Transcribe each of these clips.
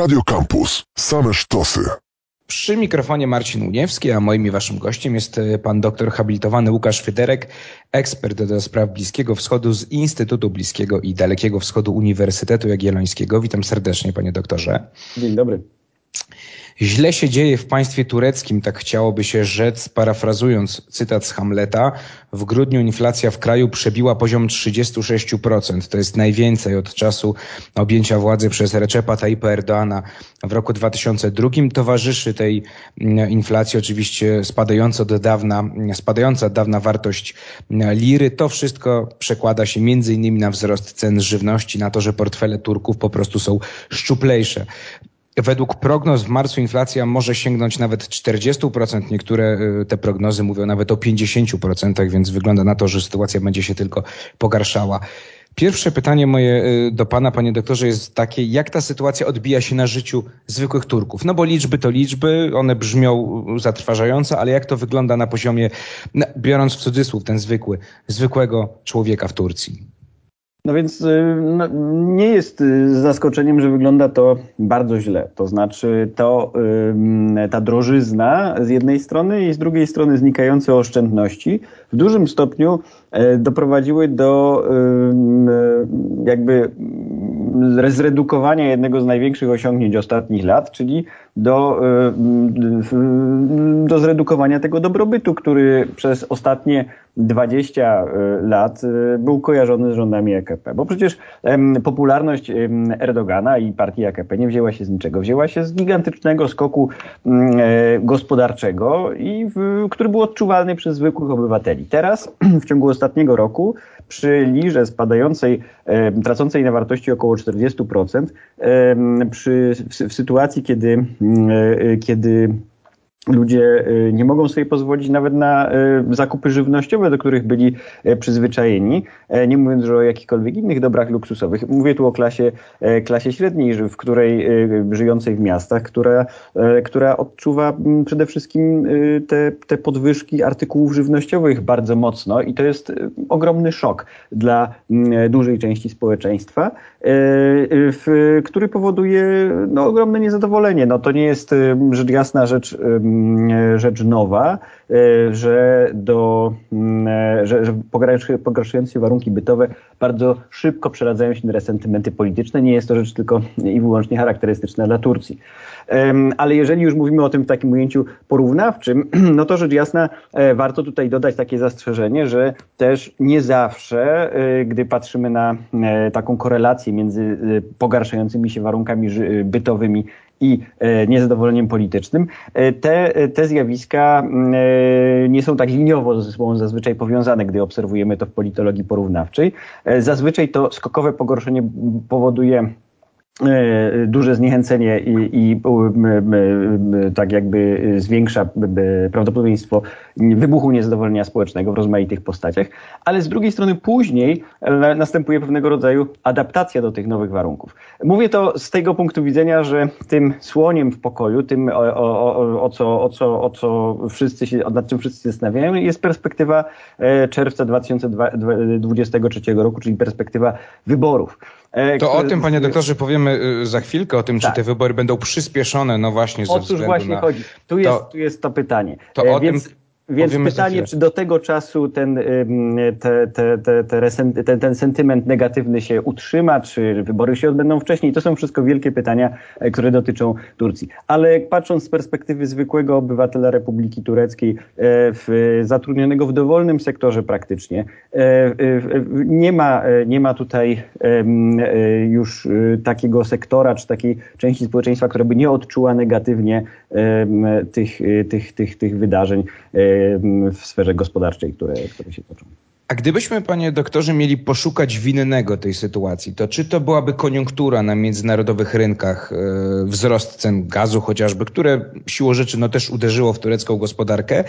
Radio Campus. Same sztosy. Przy mikrofonie Marcin Uniewski, a moim i waszym gościem jest e, pan doktor habilitowany Łukasz Fyderek, ekspert do spraw Bliskiego Wschodu z Instytutu Bliskiego i Dalekiego Wschodu Uniwersytetu Jagiellońskiego. Witam serdecznie, panie doktorze. Dzień dobry. Źle się dzieje w państwie tureckim, tak chciałoby się rzec, parafrazując cytat z Hamleta. W grudniu inflacja w kraju przebiła poziom 36%. To jest najwięcej od czasu objęcia władzy przez Recepa Tayyipa Erdoana w roku 2002. Towarzyszy tej mm, inflacji oczywiście spadająca od dawna, spadająca od dawna wartość liry. To wszystko przekłada się między innymi na wzrost cen żywności, na to, że portfele Turków po prostu są szczuplejsze. Według prognoz w marcu inflacja może sięgnąć nawet 40%. Niektóre y, te prognozy mówią nawet o 50%, więc wygląda na to, że sytuacja będzie się tylko pogarszała. Pierwsze pytanie moje y, do pana, panie doktorze, jest takie, jak ta sytuacja odbija się na życiu zwykłych Turków? No bo liczby to liczby, one brzmią zatrważająco, ale jak to wygląda na poziomie, biorąc w cudzysłów ten zwykły, zwykłego człowieka w Turcji? No więc y, no, nie jest y, zaskoczeniem, że wygląda to bardzo źle. To znaczy to ta drożyzna z jednej strony i z drugiej strony znikające oszczędności w dużym stopniu doprowadziły do jakby zredukowania jednego z największych osiągnięć ostatnich lat, czyli do, do zredukowania tego dobrobytu, który przez ostatnie 20 lat e, był kojarzony z rządami AKP. Bo przecież popularność Erdogana i partii AKP nie wzięła się z niczego. Wzięła się z gigantycznego skoku e, gospodarczego, i który był odczuwalny przez zwykłych obywateli. Teraz, w ciągu ostatniego roku, przy lirze spadającej, tracącej na wartości około 40%, przy, w, w sytuacji, kiedy, e, kiedy Ludzie y, nie mogą sobie pozwolić nawet na y, zakupy żywnościowe, do których byli y, przyzwyczajeni, e, nie mówiąc już o jakichkolwiek innych dobrach luksusowych. Mówię tu o klasie, e, klasie średniej, w której żyjącej w miastach, która, e, która odczuwa przede wszystkim te, te podwyżki artykułów żywnościowych bardzo mocno i to jest ogromny szok dla dużej części społeczeństwa, który powoduje no, ogromne niezadowolenie. No, to nie jest rzecz jasna rzecz Mm, rzecz nowa, e, że, do, mm, e, że, że pogarszające warunki bytowe bardzo szybko przeradzają się na resentymenty polityczne. Nie jest to rzecz tylko i wyłącznie charakterystyczna dla Turcji. Ale jeżeli już mówimy o tym w takim ujęciu porównawczym, no to rzecz jasna e, warto tutaj dodać takie zastrzeżenie, że też nie zawsze, gdy patrzymy na taką korelację między pogarszającymi się warunkami bytowymi i e, niezadowoleniem politycznym, e, te, te zjawiska e, nie są tak liniowo ze sobą zazwyczaj powiązane, gdy obserwujemy to w politologii porównawczej. Zazwyczaj to skokowe pogorszenie powoduje E, duże zniechęcenie i, i tak jakby zwiększa prawdopodobieństwo wybuchu niezadowolenia społecznego w rozmaitych postaciach, ale z drugiej strony później e, następuje pewnego rodzaju adaptacja do tych nowych warunków. Mówię to z tego punktu widzenia, że tym słoniem w pokoju, tym o, o, o, co, o, co, o co wszyscy się, nad czym wszyscy się zastanawiają, jest perspektywa e, czerwca 2023 roku, czyli perspektywa wyborów. E, to o tym, panie doktorze, powiemy y, za chwilkę, o tym, tak. czy te wybory będą przyspieszone, no właśnie ze Otóż właśnie na... chodzi. Tu jest, to, tu jest to pytanie. To e, Więc... tym więc pytanie, czy do tego czasu ten, te, te, te, ten, ten sentyment negatywny się utrzyma, czy wybory się odbędą wcześniej? To są wszystko wielkie pytania, e, które dotyczą Turcji. Ale patrząc z perspektywy zwykłego obywatela Republiki Tureckiej, e, w, zatrudnionego w dowolnym sektorze praktycznie, e, nie ma, nie ma tutaj już takiego sektora, czy takiej części społeczeństwa, która by nie odczuła negatywnie tych, tych, tych, tych wydarzeń w sferze gospodarczej, które, które się toczą. A gdybyśmy, panie doktorze, mieli poszukać winnego tej sytuacji, to czy to byłaby koniunktura na międzynarodowych rynkach, e, wzrost cen gazu chociażby, które siłą rzeczy no, też uderzyło w turecką gospodarkę,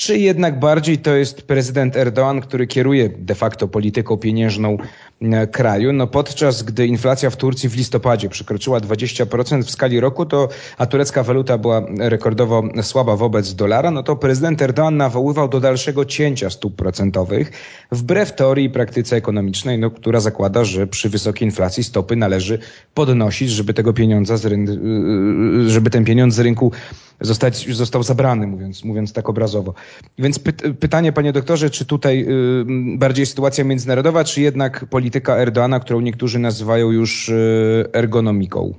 czy jednak bardziej to jest prezydent Erdoğan, który kieruje de facto polityką pieniężną e, kraju. No podczas gdy inflacja w Turcji w listopadzie przekroczyła 20% w skali roku, to, a turecka waluta była rekordowo słaba wobec dolara, no to prezydent Erdoğan nawoływał do dalszego cięcia stóp procentowych, wbrew teorii i praktyce ekonomicznej, no, która zakłada, że przy wysokiej inflacji stopy należy podnosić, żeby tego pieniądza z rynku, żeby ten pieniądz z rynku zostać, został zabrany, mówiąc, mówiąc tak obrazowo. Więc py pytanie, panie doktorze, czy tutaj y, bardziej sytuacja międzynarodowa, czy jednak polityka Erdoana, którą niektórzy nazywają już y, ergonomiką?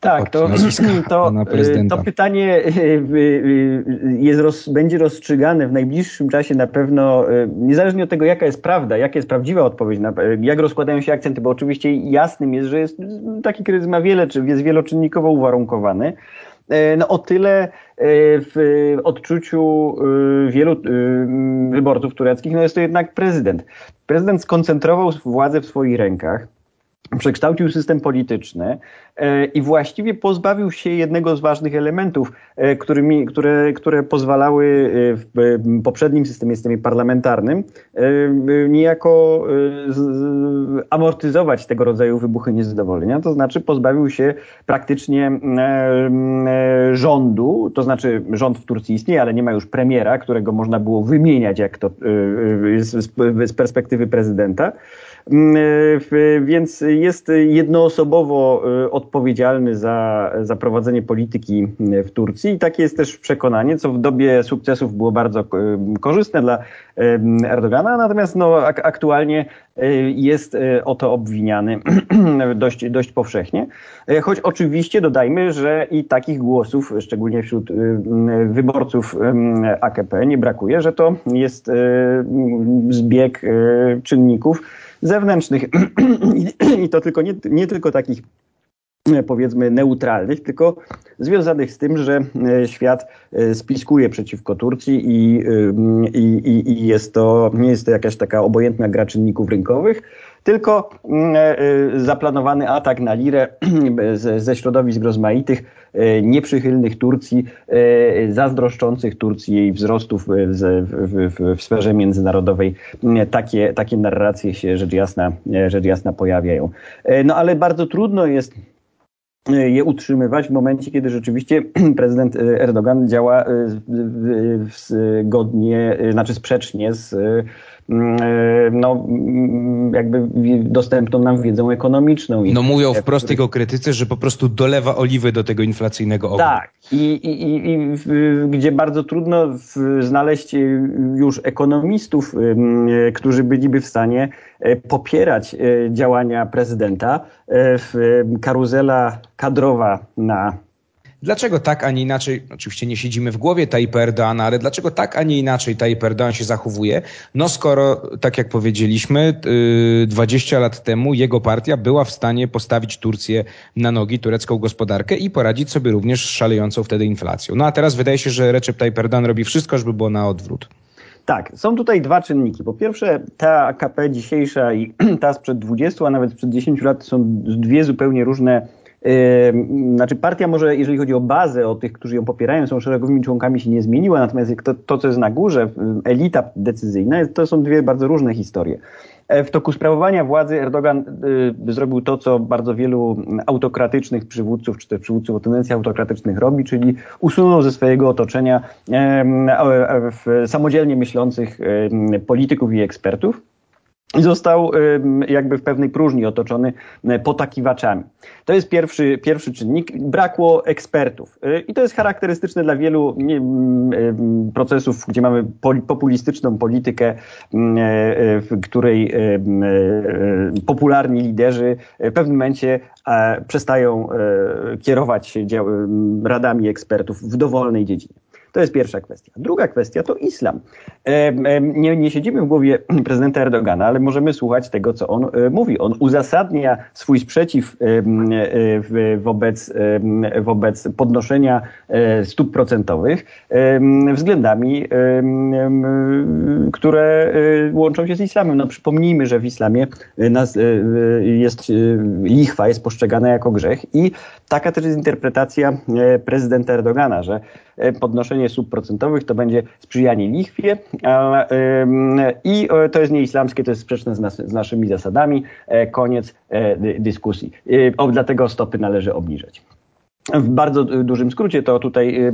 Tak, to, to, y, to, pytanie y, y, jest roz, będzie rozstrzygane w najbliższym czasie na pewno, niezależnie od tego, jaka jest prawda, jaka jest prawdziwa odpowiedź, na, jak rozkładają się akcenty, bo oczywiście jasnym jest, że jest, taki kryzys ma wiele, czy jest wieloczynnikowo uwarunkowany. No o tyle w odczuciu wielu wyborców tureckich, no jest to jednak prezydent. Prezydent skoncentrował władzę w swoich rękach przekształcił system polityczny e, i właściwie pozbawił się jednego z ważnych elementów, e, którymi, które, które pozwalały e, w poprzednim systemie, systemie parlamentarnym, niejako amortyzować tego rodzaju wybuchy niezadowolenia. To znaczy pozbawił się praktycznie rządu, to znaczy rząd w Turcji istnieje, ale nie ma już premiera, którego można było wymieniać jak to z perspektywy prezydenta. E, więc jest jednoosobowo e, odpowiedzialny za, za prowadzenie polityki e, w Turcji. I takie jest też przekonanie, co w dobie sukcesów było bardzo korzystne dla Erdogana, natomiast no, aktualnie jest o to obwiniany dość, dość powszechnie. Choć oczywiście dodajmy, że i takich głosów, szczególnie wśród wyborców AKP, nie brakuje, że to jest zbieg czynników, zewnętrznych. I to tylko nie, nie tylko takich e, powiedzmy neutralnych, tylko związanych z tym, że e, świat e, spiskuje przeciwko Turcji i, i, i jest to, nie jest to jakaś taka obojętna gra czynników rynkowych, tylko zaplanowany atak na lirę ze środowisk rozmaitych, nieprzychylnych Turcji, zazdroszczących Turcji jej wzrostów w sferze międzynarodowej. Takie, takie narracje się rzecz jasna, rzecz jasna pojawiają. No ale bardzo trudno jest je utrzymywać w momencie, kiedy rzeczywiście prezydent Erdogan działa zgodnie, znaczy sprzecznie z no, jakby dostępną nam wiedzą ekonomiczną. No mówią w prostej krytyce, że po prostu dolewa oliwy do tego inflacyjnego ognia. Tak. I, i, i, gdzie bardzo trudno znaleźć już ekonomistów, którzy byliby w stanie popierać działania prezydenta. Karuzela kadrowa na Dlaczego tak, a nie inaczej, oczywiście nie siedzimy w głowie Tayyip Erdoğana, ale dlaczego tak, a nie inaczej Tayyip Erdoğan się zachowuje? No skoro, tak jak powiedzieliśmy, 20 y, lat temu jego partia była w stanie postawić Turcję na nogi, turecką gospodarkę i poradzić sobie również z szalejącą wtedy inflacją. No a teraz wydaje się, że Recep Tayyip Erdoğan robi wszystko, żeby było na odwrót. Tak, są tutaj dwa czynniki. Po pierwsze, ta AKP dzisiejsza i ta sprzed 20, a nawet sprzed 10 lat są dwie zupełnie różne znaczy partia może, jeżeli chodzi o bazę, o tych, którzy ją popierają, są szeregowymi członkami, się nie zmieniła, natomiast to, to co jest na górze, elita decyzyjna, to są dwie bardzo różne historie. E, w toku sprawowania władzy Erdogan y, zrobił to, co bardzo wielu autokratycznych przywódców, czy też przywódców o tendencji autokratycznych robi, czyli usunął ze swojego otoczenia samodzielnie myślących polityków i ekspertów został jakby w pewnej próżni otoczony e, potakiwaczami. To jest pierwszy, pierwszy czynnik. Brakło ekspertów. E, I to jest charakterystyczne dla wielu procesów, gdzie mamy populistyczną politykę, e, w której popularni liderzy w pewnym momencie przestają kierować się radami ekspertów w dowolnej dziedzinie. To jest pierwsza kwestia. Druga kwestia to islam. Nie, nie siedzimy w głowie prezydenta Erdogana, ale możemy słuchać tego, co on e, mówi. On uzasadnia swój sprzeciw e, wobec, wobec podnoszenia e, stóp procentowych względami, które łączą się z islamem. No, przypomnijmy, że w islamie jest lichwa jest postrzegana jako grzech i taka też jest interpretacja prezydenta Erdogana, że podnoszenie stóp procentowych to będzie sprzyjanie lichwie i to jest nieislamskie, to jest sprzeczne z, nas, z naszymi zasadami. Koniec dyskusji. Dlatego stopy należy obniżać. W bardzo dużym skrócie to tutaj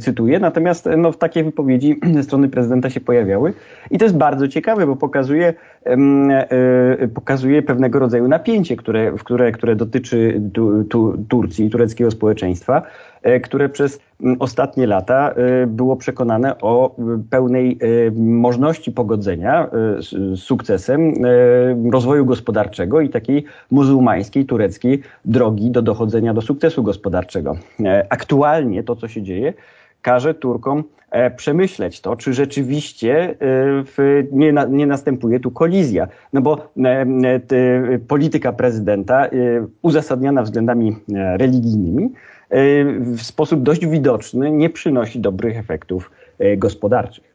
cytuję, natomiast no, takie wypowiedzi ze strony prezydenta się pojawiały i to jest bardzo ciekawe, bo pokazuje, e, pokazuje pewnego rodzaju napięcie, które, które, które dotyczy tu, tu, Turcji, tureckiego społeczeństwa, e, które przez ostatnie lata e, było przekonane o pełnej możliwości pogodzenia z sukcesem rozwoju gospodarczego i takiej muzułmańskiej, tureckiej drogi do dochodzenia do sukcesu gospodarczego. Aktualnie to, co się dzieje, każe Turkom e, przemyśleć to, czy rzeczywiście e, nie, nie, następuje tu kolizja. No bo e, polityka prezydenta uzasadniona względami religijnymi w sposób dość widoczny nie przynosi dobrych efektów gospodarczych.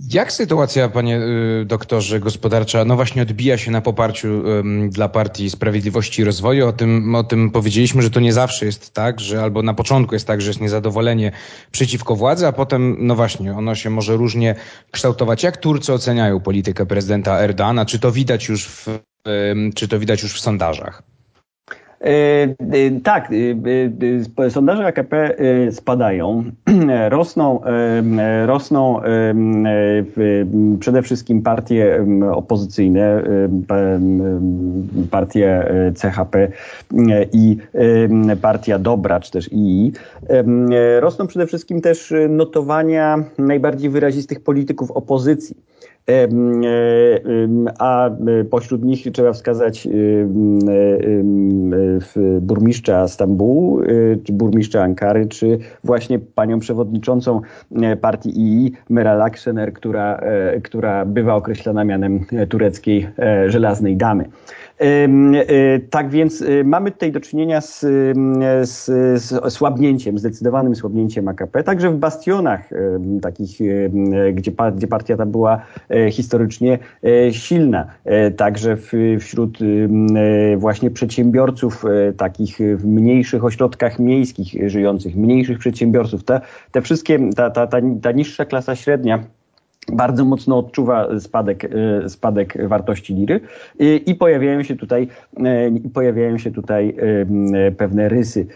Jak sytuacja, panie y, doktorze, gospodarcza, no właśnie odbija się na poparciu dla Partii Sprawiedliwości i Rozwoju? O tym, o tym powiedzieliśmy, że to nie zawsze jest tak, że albo na początku jest tak, że jest niezadowolenie przeciwko władzy, a potem, no właśnie, ono się może różnie kształtować. Jak Turcy oceniają politykę prezydenta Erdogana? Czy to widać już w, czy to widać już w sondażach? E, e, tak, e, sondaże AKP spadają, rosną, rosną przede wszystkim partie opozycyjne, partie CHP i partia Dobra, czy też II. Rosną przede wszystkim też notowania najbardziej wyrazistych polityków opozycji. E, a pośród nich trzeba wskazać burmistrza Stambułu, e, czy burmistrza Ankary, czy właśnie panią przewodniczącą e, partii II, Meral Akşener, która, która bywa określana mianem tureckiej żelaznej damy. E, tak więc e, mamy tutaj do czynienia z, z, z słabnięciem, zdecydowanym słabnięciem AKP, także w bastionach takich, gdzie, gdzie partia ta była e, historycznie silna, także w, wśród właśnie przedsiębiorców takich w mniejszych ośrodkach miejskich żyjących, mniejszych przedsiębiorców. Te, te wszystkie, ta, ta, ta, ta niższa klasa średnia, bardzo mocno odczuwa spadek, e, spadek wartości liry i pojawiają się tutaj, e, pojawiają się tutaj e, pewne rysy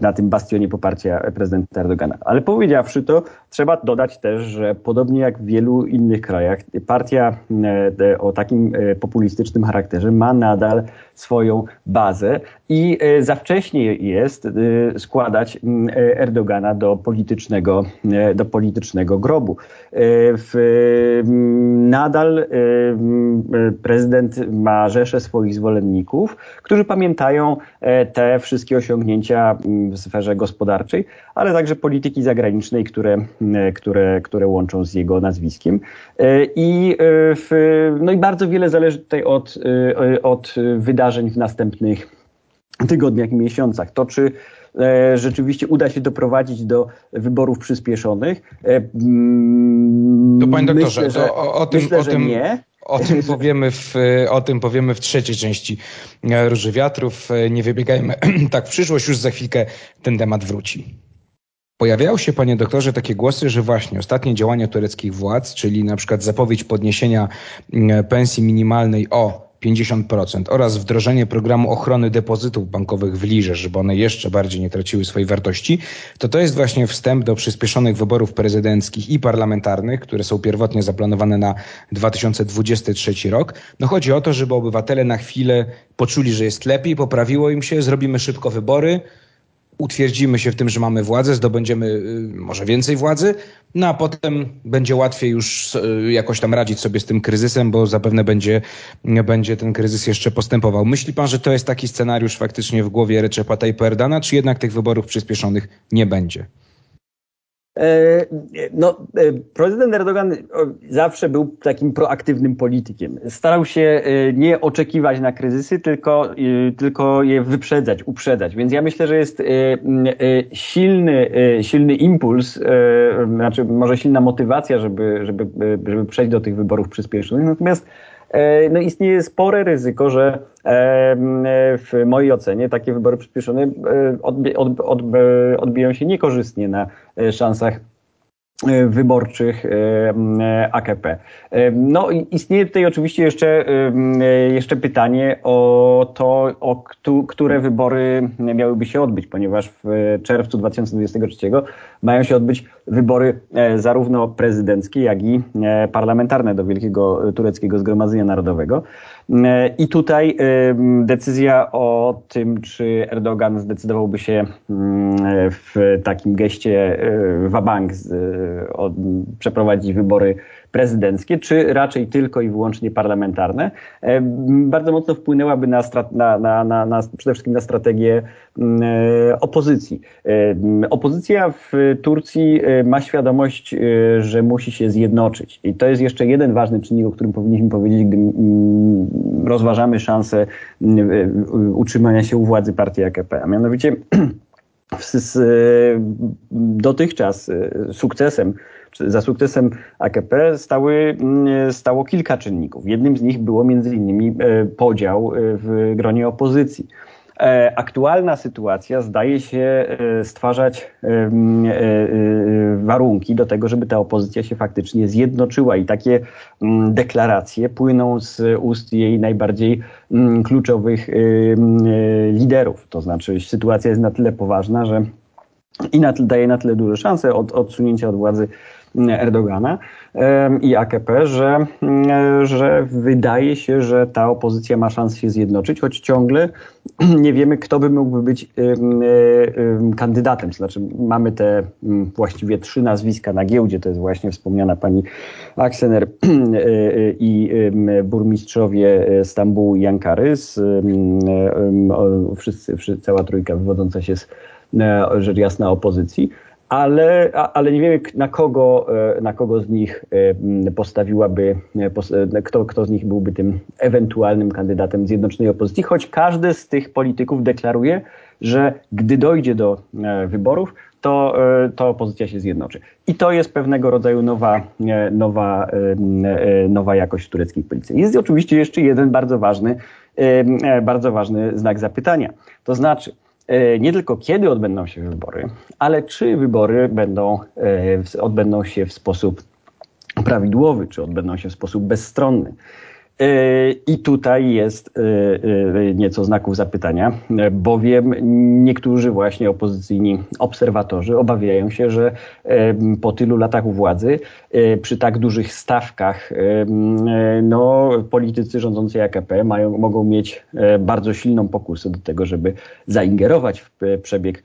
na tym bastionie poparcia prezydenta Erdogana. Ale powiedziawszy to, trzeba dodać też, że podobnie jak w wielu innych krajach, partia o takim populistycznym charakterze ma nadal swoją bazę i za wcześnie jest składać Erdogana do politycznego, do politycznego grobu. W nadal prezydent ma rzeszę swoich zwolenników, którzy pamiętają e, te wszystkie osiągnięcia w sferze gospodarczej, ale także polityki zagranicznej, które, które, które łączą z jego nazwiskiem. E, I, e, w, no i bardzo wiele zależy tutaj od, od wydarzeń w następnych tygodniach i miesiącach. To, czy E, rzeczywiście uda się doprowadzić do wyborów przyspieszonych. E, mm, to panie doktorze, myślę, że, o, o, tym, myślę, o tym, nie. O tym, powiemy w, o tym powiemy w trzeciej części Róży Wiatrów. Nie wybiegajmy tak w przyszłość, już za chwilkę ten temat wróci. Pojawiają się, panie doktorze, takie głosy, że właśnie ostatnie działania tureckich władz, czyli na przykład zapowiedź podniesienia pensji minimalnej o 50% oraz wdrożenie programu ochrony depozytów bankowych w Lirze, żeby one jeszcze bardziej nie traciły swojej wartości, to to jest właśnie wstęp do przyspieszonych wyborów prezydenckich i parlamentarnych, które są pierwotnie zaplanowane na 2023 rok. No chodzi o to, żeby obywatele na chwilę poczuli, że jest lepiej, poprawiło im się, zrobimy szybko wybory, utwierdzimy się w tym, że mamy władzę, zdobędziemy y, może więcej władzy, no a potem będzie łatwiej już y, jakoś tam radzić sobie z tym kryzysem, bo zapewne będzie, będzie ten kryzys jeszcze postępował. Myśli pan, że to jest taki scenariusz faktycznie w głowie Recepa Tayyip Erdana, czy jednak tych wyborów przyspieszonych nie będzie? E, no, e, prezydent Erdogan zawsze był takim proaktywnym politykiem. Starał się e, nie oczekiwać na kryzysy, tylko, tylko je wyprzedzać, uprzedzać. Więc ja myślę, że jest silny, silny impuls, znaczy może silna motywacja, żeby, żeby, żeby przejść do tych wyborów przyspieszonych. Natomiast no istnieje spore ryzyko, że w mojej ocenie takie wybory przyspieszone odbiją się niekorzystnie na szansach E, wyborczych e, e, AKP. No istnieje tutaj oczywiście jeszcze, jeszcze pytanie o to, o które wybory miałyby się odbyć, ponieważ w czerwcu 2023 mają się odbyć wybory zarówno prezydenckie, jak i parlamentarne do Wielkiego Tureckiego Zgromadzenia Narodowego. I tutaj decyzja o tym, czy Erdogan zdecydowałby się w takim geście wabank przeprowadzić wybory prezydenckie, czy raczej tylko i wyłącznie parlamentarne, e, bardzo mocno wpłynęłaby na, na, na, na, na przede wszystkim na strategię mm, e, opozycji. E, opozycja w Turcji ma świadomość, że musi się zjednoczyć. I to jest jeszcze jeden ważny czynnik, o którym powinniśmy powiedzieć, gdy mm, rozważamy szansę mm, utrzymania się u władzy partii AKP. A mianowicie z dotychczas sukcesem za sukcesem AKP stały, mm, stało kilka czynników. Jednym z nich było między innymi podział w gronie opozycji. E, aktualna sytuacja zdaje się stwarzać warunki do tego, żeby ta opozycja się faktycznie zjednoczyła i takie deklaracje płyną z ust jej najbardziej kluczowych liderów. To znaczy sytuacja jest na tyle poważna, że i na, daje na tyle duże szanse od odsunięcia od władzy Erdogana i AKP, że, że wydaje się, że ta opozycja ma szansę się zjednoczyć, choć ciągle nie wiemy, kto by mógłby być kandydatem. Znaczy, mamy te właściwie trzy nazwiska na giełdzie, to jest właśnie wspomniana pani Aksener i burmistrzowie Stambułu i Ankary, wszyscy, wszyscy, cała trójka wywodząca się z rzecz jasna opozycji ale, ale nie wiemy na kogo, e, na kogo z nich e, postawiłaby, e, kto, kto z nich byłby tym ewentualnym kandydatem zjednoczonej opozycji, choć każdy z tych polityków deklaruje, że gdy dojdzie do wyborów, to, to opozycja się zjednoczy. I to jest pewnego rodzaju nowa, nowa, nowa jakość w tureckiej policji. Jest oczywiście jeszcze jeden bardzo ważny, bardzo ważny znak zapytania. To znaczy, nie tylko kiedy odbędą się wybory, ale czy wybory będą, e, odbędą się w sposób prawidłowy, czy odbędą się w sposób bezstronny. I tutaj jest e, e, nieco znaków zapytania, bowiem niektórzy właśnie opozycyjni obserwatorzy obawiają się, że e, po tylu latach u władzy, przy tak dużych stawkach, no, politycy rządzący AKP mają, mogą mieć bardzo silną pokusę do tego, żeby zaingerować w przebieg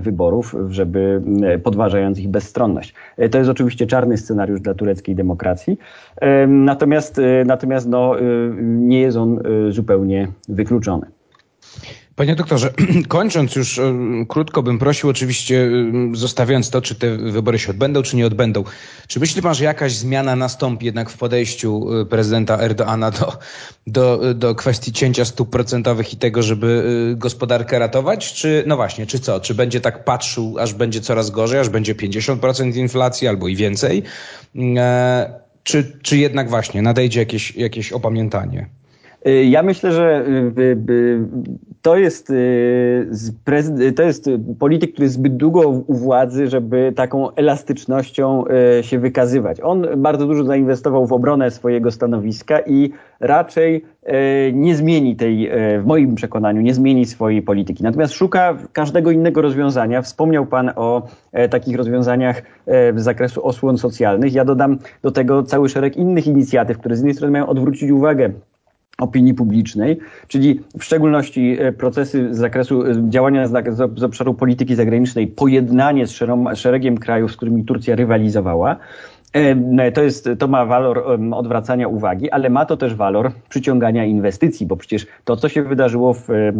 wyborów, żeby podważając ich bezstronność. To jest oczywiście czarny scenariusz dla tureckiej demokracji. Natomiast, natomiast no, y, nie jest on y, zupełnie wykluczony. Panie doktorze, kończąc już y, krótko bym prosił oczywiście, zostawiając to, czy te wybory się odbędą, czy nie odbędą. Czy myśli pan, że jakaś zmiana nastąpi jednak w podejściu prezydenta Erdoana do, do, do kwestii cięcia stóp procentowych i tego, żeby gospodarkę ratować? Czy, no właśnie, czy co? Czy będzie tak patrzył, aż będzie coraz gorzej, aż będzie 50% inflacji albo i więcej? E, czy, czy jednak właśnie nadejdzie jakieś, jakieś opamiętanie? Y, ja myślę, że y, y, to jest, to jest polityk, który jest zbyt długo u władzy, żeby taką elastycznością się wykazywać. On bardzo dużo zainwestował w obronę swojego stanowiska i raczej nie zmieni tej, w moim przekonaniu, nie zmieni swojej polityki. Natomiast szuka każdego innego rozwiązania. Wspomniał Pan o takich rozwiązaniach z zakresu osłon socjalnych. Ja dodam do tego cały szereg innych inicjatyw, które z jednej strony mają odwrócić uwagę opinii publicznej, czyli w szczególności e, procesy z zakresu e, działania z, obszaru polityki zagranicznej, pojednanie z szeregiem krajów, z którymi Turcja rywalizowała, to, jest, to ma walor odwracania uwagi, ale ma to też walor przyciągania inwestycji, bo przecież to, co się wydarzyło w, e,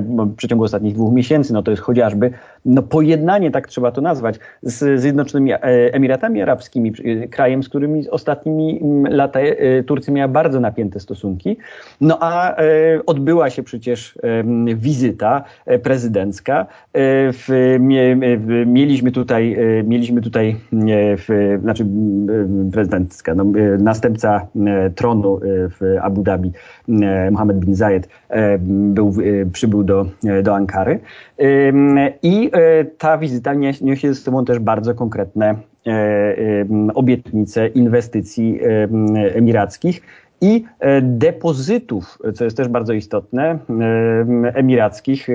w przeciągu ostatnich dwóch miesięcy, no to jest chociażby no, pojednanie, tak trzeba to nazwać, z Zjednoczonymi e, Emiratami Arabskimi, e, krajem, z którymi ostatnimi laty Turcja miała bardzo napięte stosunki. No a odbyła się przecież wizyta prezydencka. W, mieliśmy tutaj, mieliśmy tutaj, w, znaczy prezydencka. No, następca tronu w Abu Dhabi, Mohammed bin Zayed, był, przybył do, do Ankary. I ta wizyta niesie ze sobą też bardzo konkretne obietnice inwestycji emirackich i e, depozytów, co jest też bardzo istotne, e, emirackich e,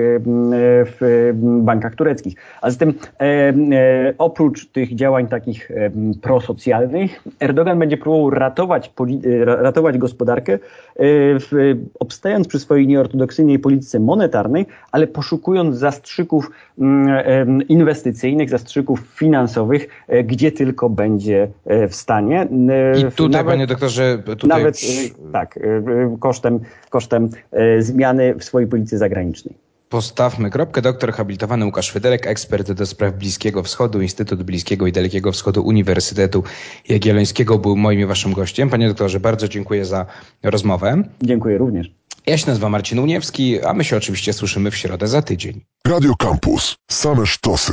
w bankach tureckich. A zatem oprócz tych działań takich prosocjalnych, Erdogan będzie próbował ratować, ratować gospodarkę, obstając przy swojej nieortodoksyjnej polityce monetarnej, ale poszukując zastrzyków inwestycyjnych, zastrzyków finansowych, gdzie tylko będzie w stanie. I tutaj, nawet, panie doktorze, tutaj... nawet tak, y, y, kosztem, kosztem y, zmiany w swojej polityce zagranicznej. Postawmy kropkę. Doktor habilitowany Łukasz Fydelek, ekspert do spraw Bliskiego Wschodu, Instytut Bliskiego i Dalekiego Wschodu Uniwersytetu Jagiellońskiego był moim i waszym gościem. Panie doktorze, bardzo dziękuję za rozmowę. Dziękuję również. Ja się nazywam Marcin Uniewski, a my się oczywiście słyszymy w środę za tydzień. Radio Campus. Same sztosy.